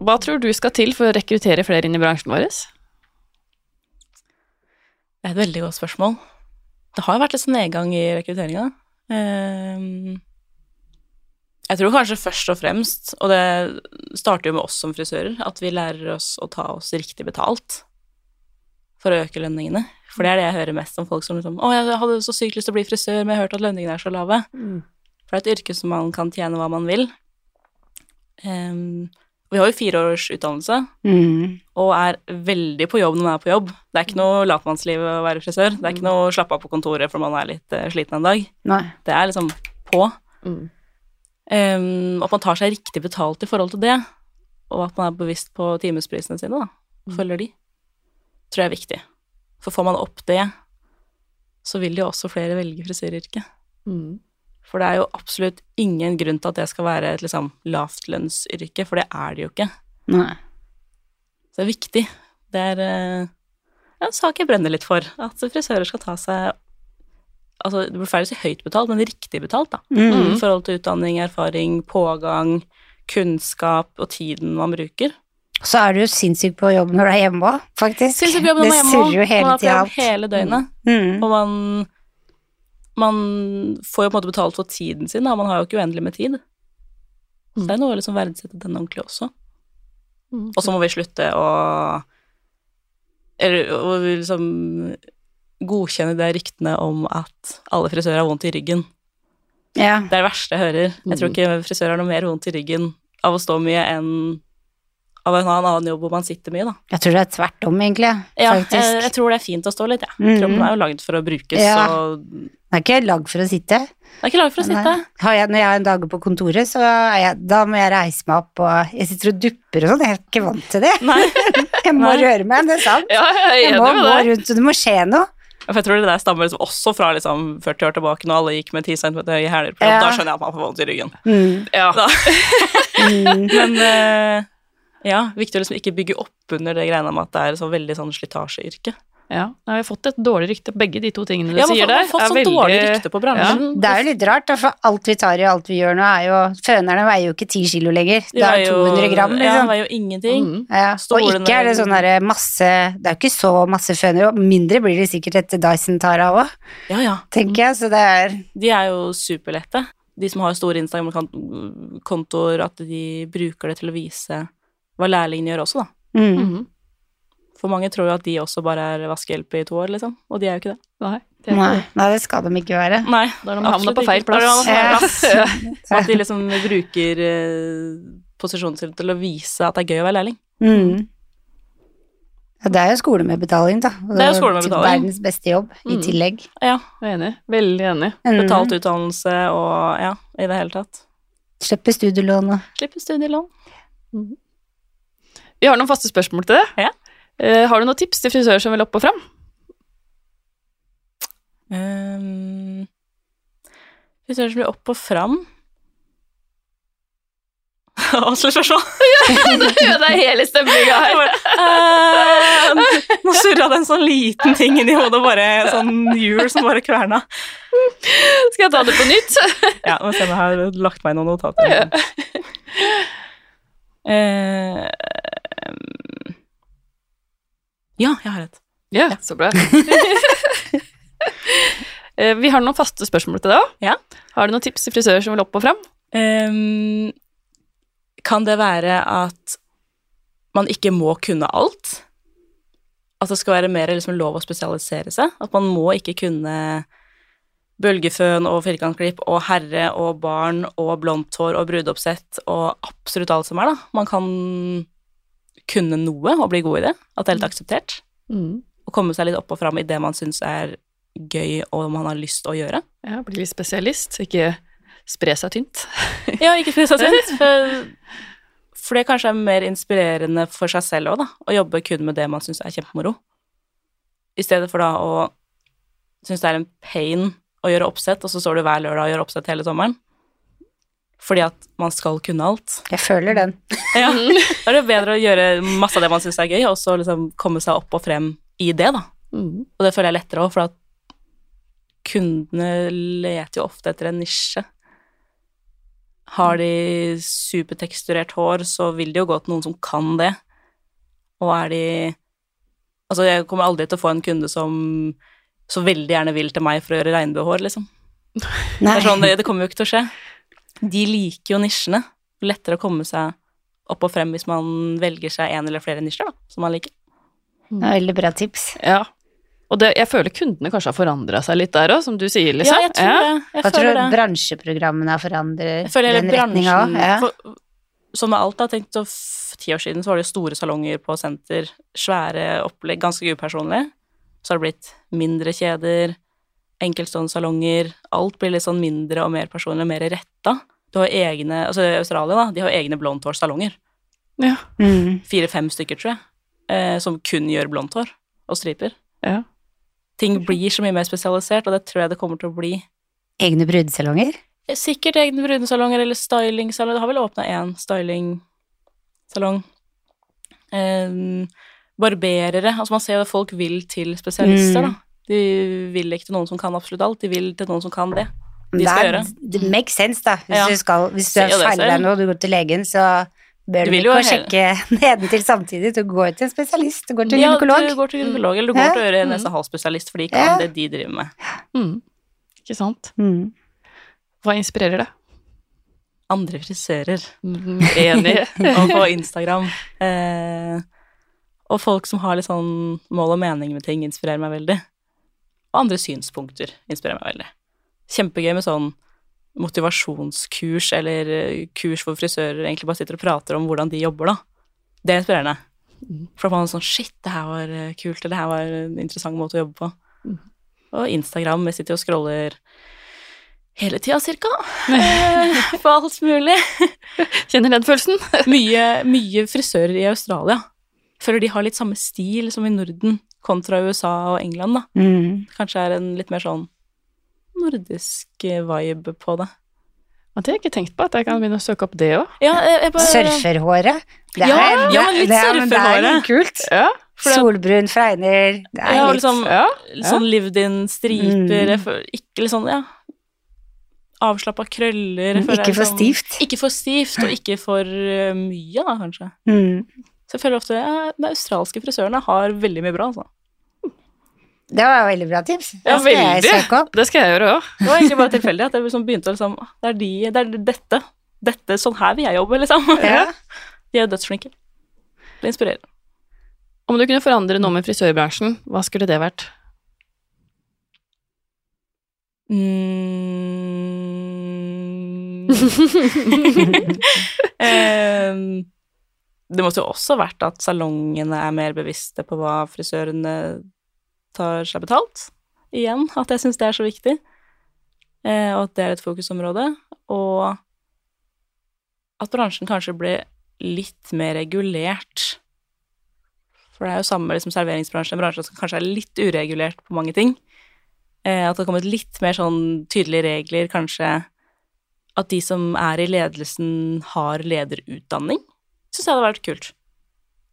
Hva tror du skal til for å rekruttere flere inn i bransjen vår? Det er et veldig godt spørsmål. Det har jo vært litt sånn nedgang i rekrutteringa. Ehm, Jeg tror kanskje først og fremst, og det starter jo med oss som frisører, at vi lærer oss å ta oss riktig betalt for å øke lønningene. For det er det jeg hører mest om folk som liksom 'Å, jeg hadde så sykt lyst til å bli frisør, men jeg har hørt at lønningene er så lave'. For det er et yrke som man kan tjene hva man vil. Um, vi har jo fire års utdannelse, Mm. og er veldig på jobb når man er på jobb. Det er ikke noe latmannsliv å være frisør. Det er ikke noe slappe av på kontoret for man er litt uh, sliten en dag. Nei. Det er liksom på. Mm. Um, at man tar seg riktig betalt i forhold til det, og at man er bevisst på timesprisene sine, da. Og følger de. Tror jeg er viktig. For får man opp det, så vil jo også flere velge frisøryrket. Mm. For det er jo absolutt ingen grunn til at det skal være et liksom lavtlønnsyrke, for det er det jo ikke. Nei. Så det er viktig. Det er eh, en sak jeg brenner litt for, at frisører skal ta seg Altså, det blir feil å si høyt betalt, men riktig betalt, da. Mm. I forhold til utdanning, erfaring, pågang, kunnskap og tiden man bruker. Så er du jo sinnssykt på jobb når du er hjemme òg, faktisk. Sinnssyk på jobb når det man er hjemme òg. jo også. hele Man er på jobb hele døgnet. Mm. Og man, man får jo på en måte betalt for tiden sin, da. Man har jo ikke uendelig med tid. Så det er noe å liksom verdsette den ordentlig også. Mm. Og så må vi slutte å Eller å liksom godkjenne de ryktene om at alle frisører har vondt i ryggen. Ja. Det er det verste jeg hører. Jeg tror ikke frisører har noe mer vondt i ryggen av å stå mye enn av en annen jobb hvor man sitter mye, da. Jeg tror det er tvert om, egentlig. Ja, jeg, jeg tror det er fint å stå litt, jeg. Mhm. Kroppen er jo lagd for å brukes, Ja. og Det er ikke lagd for å sitte. det er ikke lagd for å sitte. Nei. Har jeg, når jeg har en dag på kontoret, så er jeg, da må jeg reise meg opp, og jeg sitter og dupper og sånn. Jeg er ikke vant til det. Jeg må Nei. røre meg, det er sant. Ja, jeg Jeg må gå rundt, og det må skje noe. For jeg tror det der stammer liksom også fra liksom 40 år tilbake, når alle gikk med 10 cm høye hæler på jobb. Ja. Da skjønner jeg at man får vondt i ryggen. Mm. Ja. Mm. Men eh, ja, viktig å liksom ikke bygge opp under det greiene med at det er så veldig sånn slitasjeyrke. Ja, Vi har fått et dårlig rykte. Begge de to tingene du Ja, sier der, har fått er sånn veldig dårlig rykte på bransjen. Det er jo litt rart, for alt vi tar i og alt vi gjør nå, er jo Fønerne veier jo ikke 10 kilo lenger. De Det er veier jo- 200 gram, liksom. Ja, veier jo ingenting. Mm. Ja, og ikke er det sånn derre masse Det er jo ikke så masse føner, og mindre blir det sikkert etter Dyson tar av òg, Ja, ja. tenker jeg, så det er De er jo superlette. De som har store Instagram-kontoer, at de bruker det til å vise hva lærlingene gjør også, da. mm. Mhm. For mange tror jo at de også bare er vaskehjelp i to år, liksom. Og de er jo ikke det. Nei, det Nei, nei, det skal de ikke være. Nei, Da har de havnet på feil plass. havnet Ja. plass. At de liksom bruker eh, posisjonen sin til å vise at det er gøy å være lærling. Mm. Ja, det er jo skole med betaling, da. Det er jo skole med til betaling. Verdens beste jobb, i Mm. tillegg. Ja. Jeg er enig. Veldig enig. Mm. Betalt utdannelse og ja, i det hele tatt. Slippe studielån Slipper Slippe studielån. Vi har noen faste spørsmål til deg. Ja. Uh, har du noen tips til frisører som vil opp og fram? Um, Frisører som vil opp og fram. Vanskelig spørsmål. det er hele stemninga her. eh, Nå surra det en sånn liten ting inni hodet, bare sånn hjul som bare kverna. Skal jeg ta det på nytt? Ja, nå ser jeg har lagt meg noen notater. Ja. um, ja, jeg har et. Ja, så bra. Eh, Vi har noen faste spørsmål til deg òg. Ja. Har du noen tips til frisører som vil opp og fram? Um, kan det være at man ikke må kunne alt? At det skal være mer liksom lov å spesialisere seg? At man må ikke kunne bølgeføn og firkantklipp og herre og barn og blondt hår og brudeoppsett og absolutt alt som er, da. Man kan kunne noe og bli god i det. At det er litt akseptert. Å komme seg litt opp og fram i det man syns er gøy og man har lyst til å gjøre. Ja, Bli litt spesialist, ikke spre seg tynt. Ja, ikke spre seg tynt. For, for det kanskje er mer inspirerende for seg selv òg, da. Å jobbe kun med det man syns er kjempemoro. I stedet for da å synes det er en pain å gjøre oppsett, og så står du hver lørdag og gjør oppsett hele sommeren. Fordi at man skal kunne alt. Jeg føler den. Ja, Da er det bedre å gjøre masse av det man syns er gøy, og så liksom komme seg opp og frem i det, da. Mm. Og det føler jeg er lettere òg, for at kundene leter jo ofte etter en nisje. Har de superteksturert hår, så vil de jo gå til noen som kan det. Og er de Altså, jeg kommer aldri til å få en kunde som så veldig gjerne vil til meg for å gjøre regnbuehår, liksom. Det, sånn, det, det kommer jo ikke til å skje. De liker jo nisjene. Lettere å komme seg opp og frem hvis man velger seg en eller flere nisjer, da, som man liker. Det er veldig bra tips. Ja. Og det, jeg føler kundene kanskje har forandra seg litt der òg, som du sier, liksom. Ja, jeg tror det. Jeg jeg tror det. bransjeprogrammene har forandret den retninga òg? Ja. Som med alt, da, tenkt så ti år siden så var det jo store salonger på senter, svære opplegg, ganske upersonlig. Så har det blitt mindre kjeder, enkeltstående salonger, alt blir litt sånn mindre og mer personlig og mer retta. Du har egne, altså i Australia, da, de har egne blondhårsalonger. Ja. Mm. Fire-fem stykker, tror jeg, eh, som kun gjør blondt hår og striper. Ja. Ting blir så mye mer spesialisert, og det tror jeg det kommer til å bli. Egne brudesalonger? Sikkert egne brudesalonger eller stylingsalonger. Det har vel åpna én stylingsalong. Um, barberere. Altså man ser jo at folk vil til spesialister, Mm. da. De vil ikke til noen som kan absolutt alt, de vil til noen som kan det. De Det er-. Det makes sense, da. Hvis Ja. du, skal, hvis du feiler deg nå og du går til legen, så bør Du du ikke å sjekke nedentil samtidig. Du går til en spesialist, du går til Ja, gynekolog. du går til gynekolog, eller du går Ja. til å gjøre Mm. nese-hals-spesialist, for de kan Ja. det de driver med. Mm. Ikke sant. Mm. Hva inspirerer deg? Andre frisører. Mm, Enig. og på Instagram. Eh, og folk som har litt sånn mål og mening med ting, inspirerer meg veldig. Og andre synspunkter inspirerer meg veldig. Kjempegøy med sånn motivasjonskurs eller eh, kurs hvor frisører egentlig bare sitter og prater om hvordan de jobber, da. Det er inspirerende. For da får man sånn Shit, det her var eh, kult, eller det her var en interessant måte å jobbe på. Og Instagram, jeg sitter og scroller hele tida, cirka. På alt mulig Kjenner den følelsen? mye, mye frisører i Australia. Føler de har litt samme stil som i Norden kontra USA og England, da. Mm. Kanskje er en litt mer sånn nordisk vibe på det. At jeg har ikke tenkt på at jeg kan begynne å søke opp det òg. Ja, jeg, jeg bare Surferhåret. Det Ja, er, ja, men litt det er- men det er litt kult. Ja. Det- Solbrun fregner. Det er Ja, litt liksom ja. sånn lived in striper, Mm. ikke litt sånn, ja Avslappa krøller. Ikke er for liksom- stivt. Ikke for stivt, og ikke for eh, mye, da, kanskje. Mm. Så jeg føler ofte ja, de australske frisørene har veldig mye bra, altså. Det var veldig bra tips. Ja, Det skal jeg søke opp. Det skal jeg gjøre òg. Det var egentlig bare tilfeldig at jeg liksom begynte å liksom Det er de, det er dette. Dette, sånn her vil jeg jobbe, liksom. Ja. De er dødsflinke. Det inspirerer. Om du kunne forandre noe med frisørbransjen, hva skulle det vært? Mm. Ehm, det måtte jo også vært at salongene er mer bevisste på hva frisørene tar seg betalt. Igjen, at jeg syns det er så viktig, eh, og at det er et fokusområde. Og at bransjen kanskje ble litt mer regulert. For det er jo samme liksom, serveringsbransjen, en bransje som kanskje er litt uregulert på mange ting. Eh, at det har kommet litt mer sånn tydelige regler, kanskje at de som er i ledelsen, har lederutdanning, syns jeg hadde vært kult.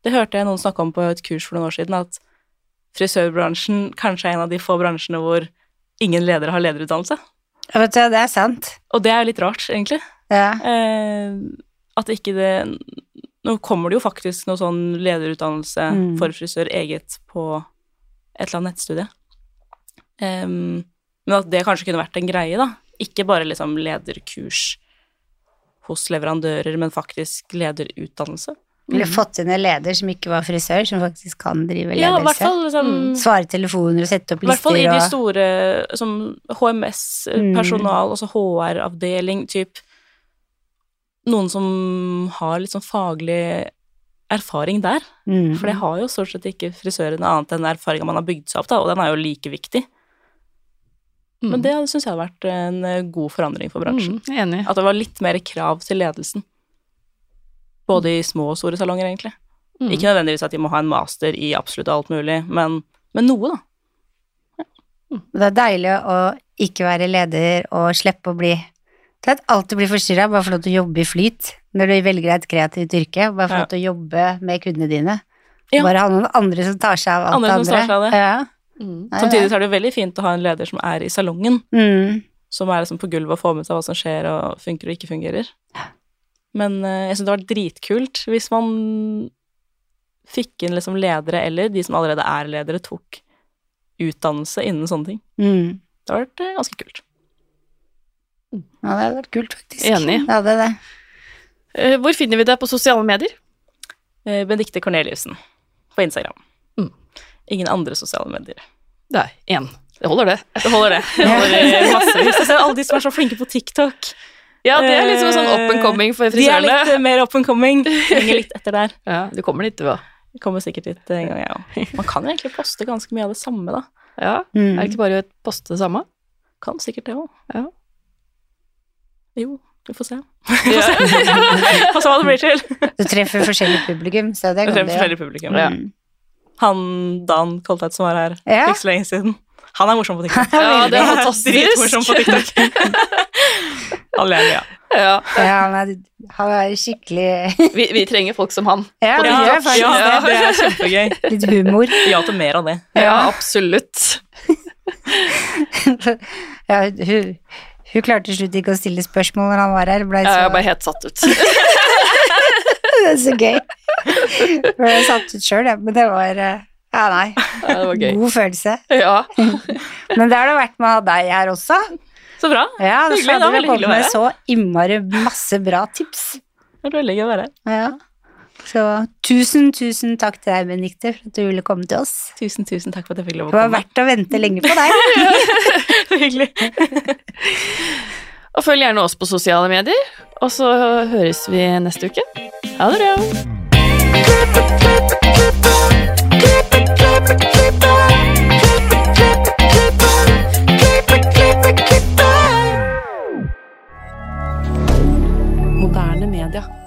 Det hørte jeg noen snakke om på et kurs for noen år siden, at frisørbransjen kanskje er en av de få bransjene hvor ingen ledere har lederutdannelse. Ja, Vet du, det er sant. Og det er jo litt rart, egentlig. Ja. Eh, at ikke det Nå kommer det jo faktisk noe sånn lederutdannelse Mm. for frisør eget på et eller annet nettstudie. Um, men at det kanskje kunne vært en greie, da. Ikke bare liksom lederkurs hos leverandører, men faktisk lederutdannelse. Eller fått inn en leder som ikke var frisør, som faktisk kan drive ledelse. Ja, fall liksom Mm. Svare telefoner og sette opp lister. I hvert fall i de store som HMS-personal, altså HR-avdeling, typ Noen som har litt sånn faglig erfaring der. mm. For det har jo stort sett ikke frisørene annet enn erfaringa man har bygd seg opp, da, og den er jo like viktig. Men det syns jeg hadde vært en eh, god forandring for bransjen. mm, Enig. At det var litt mer krav til ledelsen. Både i små og store salonger, egentlig. Mm. Ikke nødvendigvis at de må ha en master i absolutt alt mulig, men, men noe, da. Det er deilig å ikke være leder og slippe å bli Til at alltid blir forstyrra, bare få lov til å jobbe i flyt. Når du velger deg et kreativt yrke, bare få lov til å jobbe med kundene dine. Ja. Bare ha noen andre som tar seg av alt Andre det som tar seg av det. Ja. Mm. Nei, Samtidig så er det veldig fint å ha en leder som er i salongen, mm. som er liksom på gulvet og får med seg hva som skjer og funker og ikke fungerer. Men eh, jeg syns det var dritkult hvis man fikk inn liksom ledere, eller de som allerede er ledere, tok utdannelse innen sånne ting. Mm. Det hadde vært eh, ganske kult. Ja, det hadde vært kult, faktisk. Enig. Det hadde det. Eh, Hvor finner vi deg på sosiale medier? Eh, Benedicte Corneliussen på Instagram. Ingen andre sosiale medier. Det er én. Det holder, det. Det holder, det. Det holder massevis. Jeg ser alle de som er så flinke på TikTok. Ja, det er litt som sånn up and coming for De er litt eh, mer up and coming. Henger litt etter der. Ja, du kommer dit, du òg. Kommer sikkert dit en gang, jeg òg. Man kan jo egentlig poste ganske mye av det samme, da. Ja. Mm. Er det ikke bare å poste det samme? Kan sikkert det òg. Ja. Jo, vi får se. Ja. Og så hva det blir til. Du treffer forskjellig publikum, så det kan du Treffer forskjellig publikum. Ja. Mm. Han Dan Koltvedt som var her Ja. ikke så lenge siden, han er morsom på TikTok. Ja, det er fantastisk. Dritmorsom på TikTok. Han ler ja. Ja. Ja, han er, han er skikkelig Vi, vi trenger folk som han. Ja, det Ja, faktisk ja, det. det er kjempegøy. Litt humor. Ja til mer av det. Ja, absolutt. Ja, hun, hun klarte til slutt ikke å stille spørsmål når han var her. Ble så, Jeg ble helt satt ut. Det er så gøy. Jeg ble satt ut sjøl, jeg, men det var eh, Ja, nei. Ja, det var gøy. God følelse. Ja. Men det har det vært med deg her også. Så bra. Ja, det hadde Da, veldig hyggelig å kommet med så innmari masse bra tips. Det er veldig gøy å være her. Ja. Så tusen, tusen takk til deg, Benedicte, for at du ville komme til oss. Tusen, tusen takk for at jeg fikk lov å komme. Det var verdt å vente lenge på deg. Hyggelig. Og følg gjerne oss på sosiale medier, og så høres vi neste uke. Ha det bra. Moderne media.